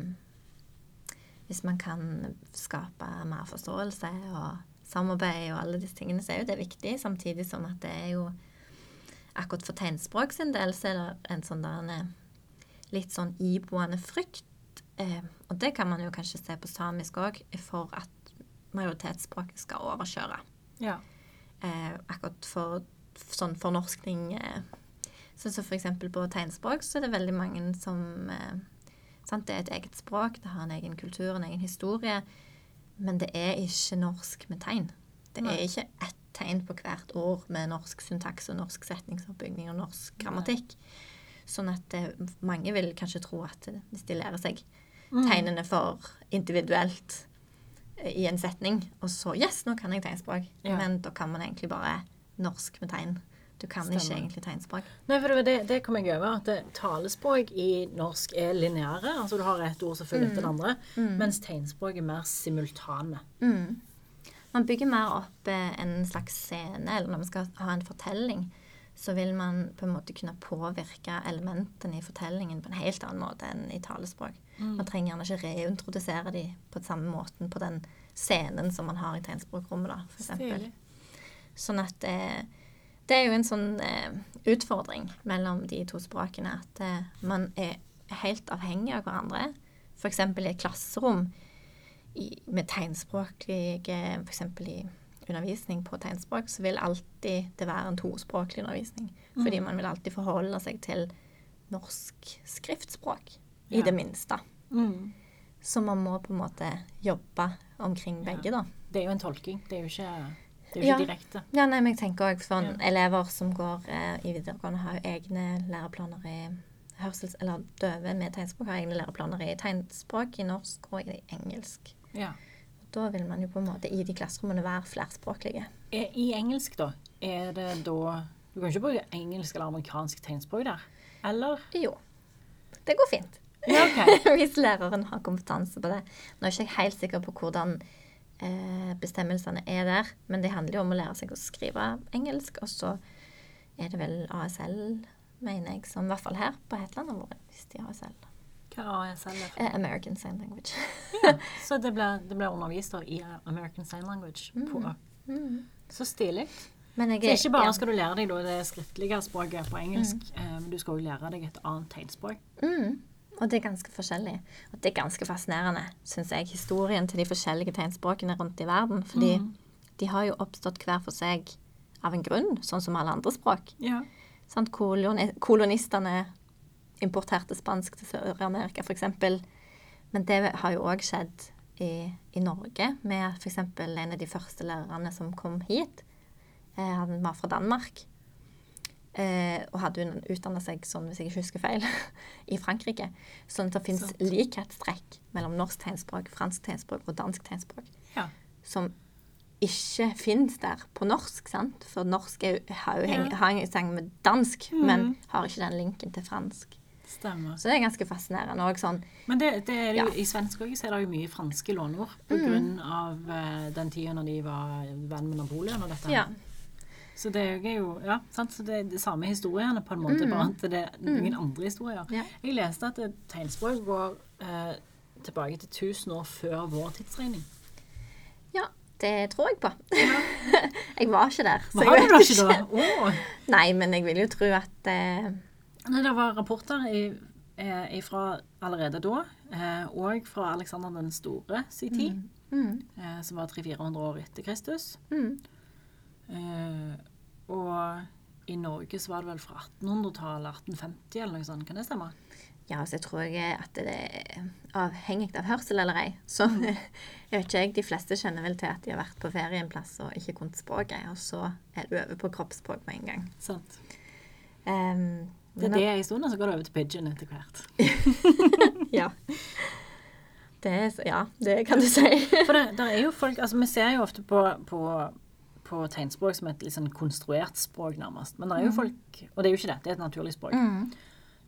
hvis man kan skape mer forståelse og samarbeid og alle disse tingene, så er jo det viktig. Samtidig som at det er jo Akkurat for tegnspråk sin del så er det en sånn der en, litt sånn iboende frykt. Eh, og det kan man jo kanskje se på samisk òg, for at majoritetsspråket skal overkjøre ja. eh, akkurat for sånn fornorskning eh. Sånn som for eksempel på tegnspråk så er det veldig mange som eh, sant? Det er et eget språk, det har en egen kultur, en egen historie. Men det er ikke norsk med tegn. Det Nei. er ikke ett tegn på hvert ord med norsk syntaks og norsk setningsoppbygging og norsk grammatikk. Sånn at det, mange vil kanskje tro at eh, hvis de lærer seg Mm. tegnene for individuelt eh, i en setning, og så Yes, nå kan jeg tegnspråk. Ja. Men da kan man egentlig bare norsk med tegn. Du kan Stemmer. ikke egentlig tegnspråk. Nei, for det, det, kom jeg over. At talespråk i norsk er lineære. Altså du har ett ord som følger etter det andre. Mens tegnspråk er mer simultane. Mm. Man bygger mer opp eh, en slags scene, eller når man skal ha en fortelling, så vil man på en måte kunne påvirke elementene i fortellingen på en helt annen måte enn i talespråk. Man trenger gjerne ikke reintrodusere de på samme måten på den scenen som man har i tegnspråkrommet, da, eksempel. Sånn at eh, det er jo en sånn eh, utfordring mellom de to språkene at eh, man er helt avhengig av hverandre. F.eks. i et klasserom i, med tegnspråklige F.eks. i undervisning på tegnspråk, så vil alltid det være en tospråklig undervisning. Fordi man vil alltid forholde seg til norsk skriftspråk, i det minste. Mm. Så man må på en måte jobbe omkring begge, da. Det er jo en tolking. Det er jo ikke, det er jo Ja. ikke direkte. Ja, nei, men jeg tenker også sånn Ja. elever som går eh, i videregående, har jo egne læreplaner i hørsels... Eller døve med tegnspråk har egne læreplaner i tegnspråk, i norsk og i engelsk. Ja. Da vil man jo på en måte i de klasserommene være flerspråklige. I i engelsk, da, er det da Du kan ikke bruke engelsk eller amerikansk tegnspråk der? Eller? Jo, det går fint. Ja, okay. Hvis læreren har kompetanse på det. Nå er jeg ikke helt sikker på hvordan eh, bestemmelsene er der, men det handler jo om å lære seg å skrive engelsk, og så er det vel ASL, mener jeg, som i hvert fall her på Hetland har vært de har ASL. Hva er ASL? Eh, American Sign Language. Ja, så det blir, det blir undervist i American Sign Language. På. Mm. Så stilig. Men jeg Så ikke bare ja. skal du lære deg det skriftlige språket på engelsk, eh, men du skal òg lære deg et annet tegnspråk. Mm. Og det er ganske forskjellig. Og det er ganske fascinerende, syns jeg, historien til de forskjellige tegnspråkene rundt i verden. Fordi de har jo oppstått hver for seg av en grunn, sånn som alle andre språk. Ja. Sånn, Koloni kolonistene importerte spansk til Sør-Amerika, f.eks. Men det har jo òg skjedd i, i Norge, med f.eks. en av de første lærerne som kom hit. Eh, han var fra Danmark. Eh, og hadde hun utdanna seg, sånn, hvis jeg ikke husker feil, i Frankrike. Sånn at det fins likhetstrekk mellom norsk tegnspråk, fransk tegnspråk og dansk tegnspråk ja. som ikke finnes der på norsk, sant? For norsk er, har jo heng, Ja. har en med dansk, men Mhm. har ikke den linken til fransk. Stemmer. Så det er ganske fascinerende. Sånn, Men det, det er jo, Ja. Mm. i svensk òg er det jo mye franske låneord på grunn av eh, den tida når de var venn med Napoleon og dette. ja. Så det er jo ja, sant? Så det er de samme historiene på en måte, bare at det er noen andre historier. Mm. Ja. Jeg leste at tegnspråk går eh, tilbake til 1000 år før vår tidsregning. ja, det tror jeg på. jeg var ikke der. så var jeg vet ikke da? Oh. Nei, men jeg vil jo tro at eh, Nei, det var rapporter i, eh, fra allerede da, eh, og fra Alexander den store sin tid, mm, eh, som var 300-400 år etter Kristus. mm, Eh, og i Norge så var det vel fra 1800-tallet, 1850 eller noe sånt. Kan det stemme? Ja, så jeg tror jeg at det er avhengig av hørsel eller ei. Så Mm. jeg vet ikke jeg, de fleste kjenner vel til at de har vært på ferie en plass og ikke kunnet språket, og så er du over på kroppsspråk med en gang. Sant. Um, Det er det en stund, og så går det over til pidgin etter hvert. Ja. Det er, ja, det kan du si. For det, der er jo folk, altså Vi ser jo ofte på, på, på tegnspråk som et litt sånn konstruert språk, nærmest. Men det er jo folk Og det er jo ikke det. Det er et naturlig språk. Mm.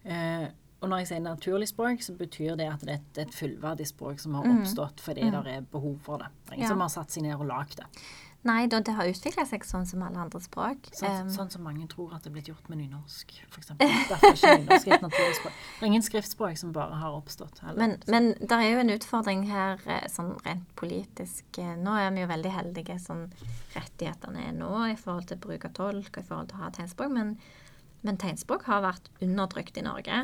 Eh, og når jeg sier naturlig språk, så betyr det at det er et, et fullverdig språk som har oppstått fordi det er behov for det. Det er ingen Ja. som har satt seg ned og lagd det. Nei, da, det har utvikla seg sånn som alle andre språk. Sånn, Um, sånn som mange tror at det er blitt gjort med nynorsk, f.eks. Derfor er ikke nynorsk et naturlig språk. Det er ingen skriftspråk som bare har oppstått. Heller. men men det er jo en utfordring her eh, sånn rent politisk. Eh, Nå er vi jo veldig heldige sånn rettighetene er nå i forhold til bruk av tolk og i forhold til å ha tegnspråk, men, men tegnspråk har vært undertrykt i Norge.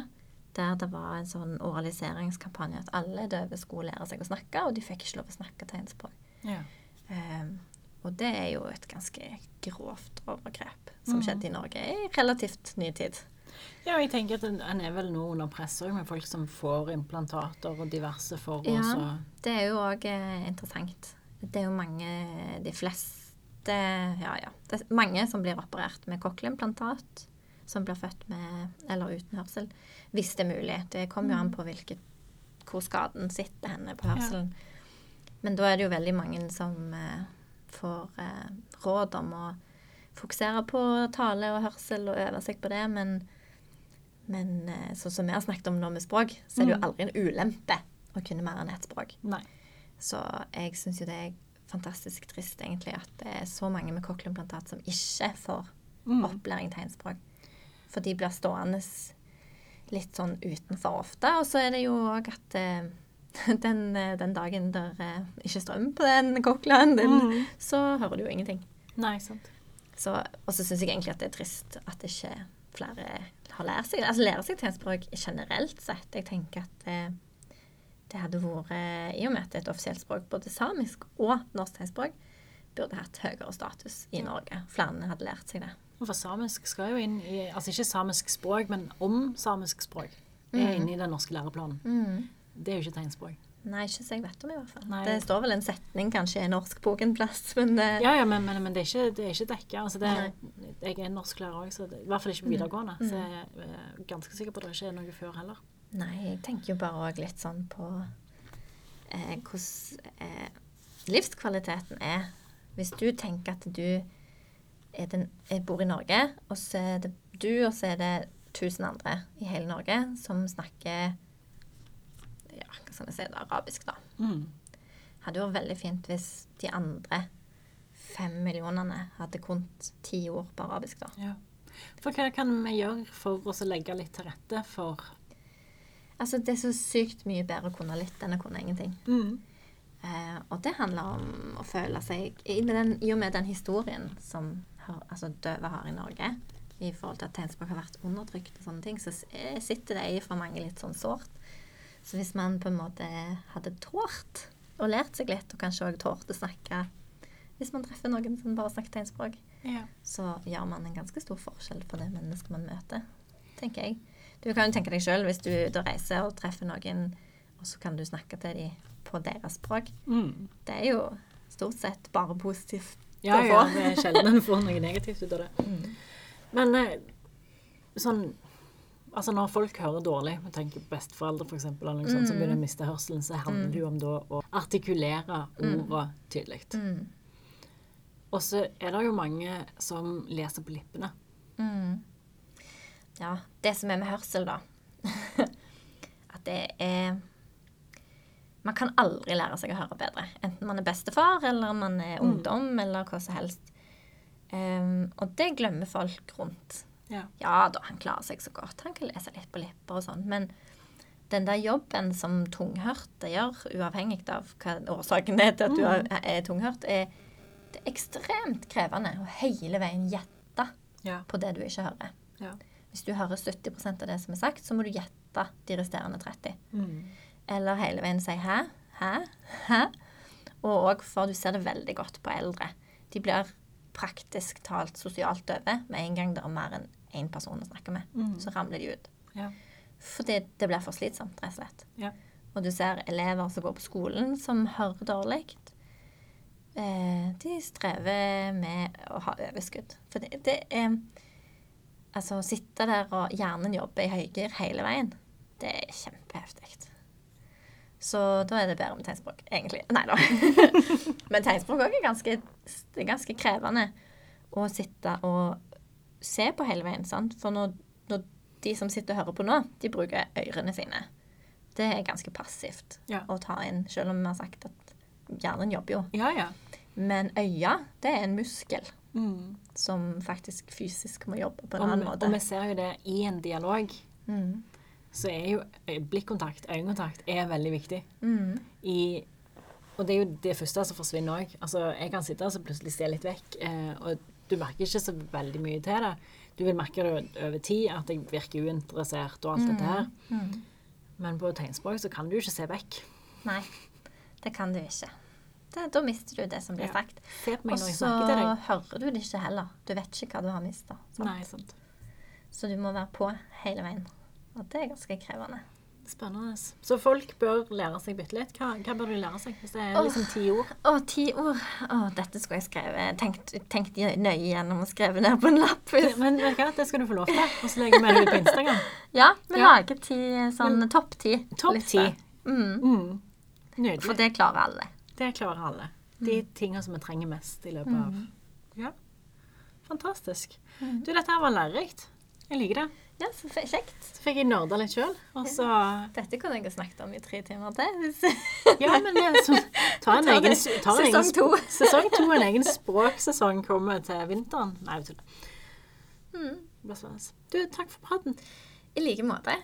Der det var en sånn oraliseringskampanje at alle døve skulle lære seg å snakke, og de fikk ikke lov å snakke tegnspråk. ja. Um, og det er jo et ganske grovt overgrep som mm. skjedde i Norge i relativt ny tid. ja, jeg tenker at en er vel nå under press òg, med folk som får implantater og diverse for Ja. Det er jo òg eh, interessant. Det er jo mange De fleste Ja, ja. Det er mange som blir operert med cochleimplantat. som blir født med eller uten hørsel, hvis det er mulig. Det kommer jo an på hvilket, hvor skaden sitter henne på hørselen. Men da er det jo veldig mange som eh, får eh, råd om å fokusere på tale og hørsel og øve seg på det, men, men eh, sånn som vi har snakket om nå med språk, så er det jo Mm. aldri en ulempe å kunne mer enn ett språk. Nei. Så jeg syns jo det er fantastisk trist egentlig at det er så mange med cochleimplantat som ikke får Mm. opplæring i tegnspråk. For de blir stående litt sånn utenfor ofte. Og så er det jo òg at eh, den, eh, den dagen der eh, ikke strøm på den cochluen din, Mm. så hører du jo ingenting. Nei, sant. Så, og så syns jeg egentlig at det er trist at ikke flere har lært seg Altså lærer seg tegnspråk generelt sett. Jeg tenker at eh, det hadde vært, i og med at det er et offisielt språk, både samisk og norsk tegnspråk, burde hatt høyere status i Norge. Flere hadde lært seg det. For samisk skal jo inn i Altså ikke samisk språk, men om samisk språk. Er inne i den norske læreplanen. Det er jo ikke tegnspråk. Nei, ikke så jeg vet om i hvert fall. Nei. Det står vel en setning kanskje i norsk bok en plass, men det... Ja, ja, men, men, men det er ikke, det er ikke dekka. Altså det, jeg er norsklærer òg, så det, i hvert fall ikke på videregående. Så jeg er eh, ganske sikker på at det ikke er noe før heller. Nei, jeg tenker jo bare òg litt sånn på eh, hvordan eh, livskvaliteten er. Hvis du tenker at du er den, er, bor i Norge, og så er det du, og så er det 1000 andre i hele Norge som snakker skal jeg si, det, arabisk, da. Mm. Hadde jo vært veldig fint hvis de andre fem millionene hadde kunnet ti ord på arabisk, da. Ja. For hva kan vi gjøre for å legge litt til rette for Altså, det er så sykt mye bedre å kunne litt enn å kunne ingenting. Eh, og det handler om å føle seg I, den, i og med den historien som har, altså, døve har i Norge, i forhold til at tegnspråk har vært undertrykt og sånne ting, så eh, sitter det i for mange litt sånn sårt. Så hvis man på en måte hadde tålt og lært seg litt, og kanskje òg tålt å snakke Hvis man treffer noen som bare snakker tegnspråk, ja. så gjør man en ganske stor forskjell for det mennesket man møter, tenker jeg. Du kan jo tenke deg sjøl hvis du reiser og treffer noen, og så kan du snakke til dem på deres språk. Mm. Det er jo stort sett bare positivt Ja, å ja, det er sjelden en får noe negativt ut av det. Men eh, sånn Altså når folk hører dårlig, vi tenker besteforeldre f.eks., noe sånt, som begynner å miste hørselen, så handler det jo om da å artikulere ordene tydelig. Mm. Og så er det jo mange som leser på lippene. Mm. Ja, det som er med hørsel, da At det er Man kan aldri lære seg å høre bedre. Enten man er bestefar, eller man er ungdom, eller hva som helst. Um, og det glemmer folk rundt. Ja. Ja da, han klarer seg så godt. Han kan lese litt på lepper og sånn. Men den der jobben som tunghørte gjør, uavhengig av hva årsaken er til at du er, er tunghørt, er, det er ekstremt krevende å hele veien gjette Ja. på det du ikke hører. ja. Hvis du hører 70% av det som er sagt, så må du gjette de resterende 30. Mm. Eller hele veien si 'hæ', 'hæ', 'hæ'. Og òg for du ser det veldig godt på eldre. De blir praktisk talt sosialt døve med en gang det er mer enn én person å snakke med. Så ramler de ut. Ja. Fordi det blir for slitsomt, rett og slett. Ja. Og du ser elever som går på skolen som hører dårlig. Eh, de strever med å ha overskudd. For det, det er Altså, å sitte der og hjernen jobber i høygir hele veien, det er kjempeheftig. Så da er det bedre med tegnspråk, egentlig. Nei da. Men tegnspråk òg er ganske, det ganske krevende å sitte og se på hele veien. sant? For når, når de som sitter og hører på nå, de bruker ørene sine. Det er ganske passivt Ja. å ta inn, selv om vi har sagt at hjernen jobber jo. ja, ja. Men øya, det er en muskel Mm. som faktisk fysisk må jobbe på en Og, annen måte. og vi ser jo det i en dialog. Mm. Så er jo blikkontakt, øyekontakt, er veldig viktig. Mm. I, og det er jo det første som forsvinner òg. Altså, jeg kan sitte og så plutselig se litt vekk, eh, og du merker ikke så veldig mye til det. Du vil merke det over tid, at jeg virker uinteressert og alt dette her. Mm. Men på tegnspråk så kan du ikke se vekk. Nei, det kan du ikke. Det, da mister du det som blir Ja. sagt. Og så hører du det ikke heller. Du vet ikke hva du har mista. Så du må være på hele veien. Og det er ganske krevende. Spennende. Så folk bør lære seg bitte litt. Hva, hva bør du lære seg? Hvis det er liksom ti ord. Å, ti ord. Oh, dette skulle jeg skrevet Tenkt, tenkt nøye gjennom og skrevet ned på en lapp. Ja, Men vet du hva, det skal du få lov til. Og så legger vi det ut på Instagram. Ja, vi Ja. lager ti sånn topp ti. Topp ti. Mm, Mm. For det klarer alle. Det klarer alle. De tingene som vi trenger mest i løpet av Ja. Fantastisk. Du, dette her var lærerikt. Jeg liker det. Ja, så kjekt. Så fikk jeg nerda litt sjøl. Så Dette kunne jeg ha snakket om i tre timer til. Ja, men så, ta en egen, ta en egen Sesong to. Sesong to, en egen språksesong kommer til vinteren. Nei, jeg tuller. Mm. Du, takk for praten. I like måte.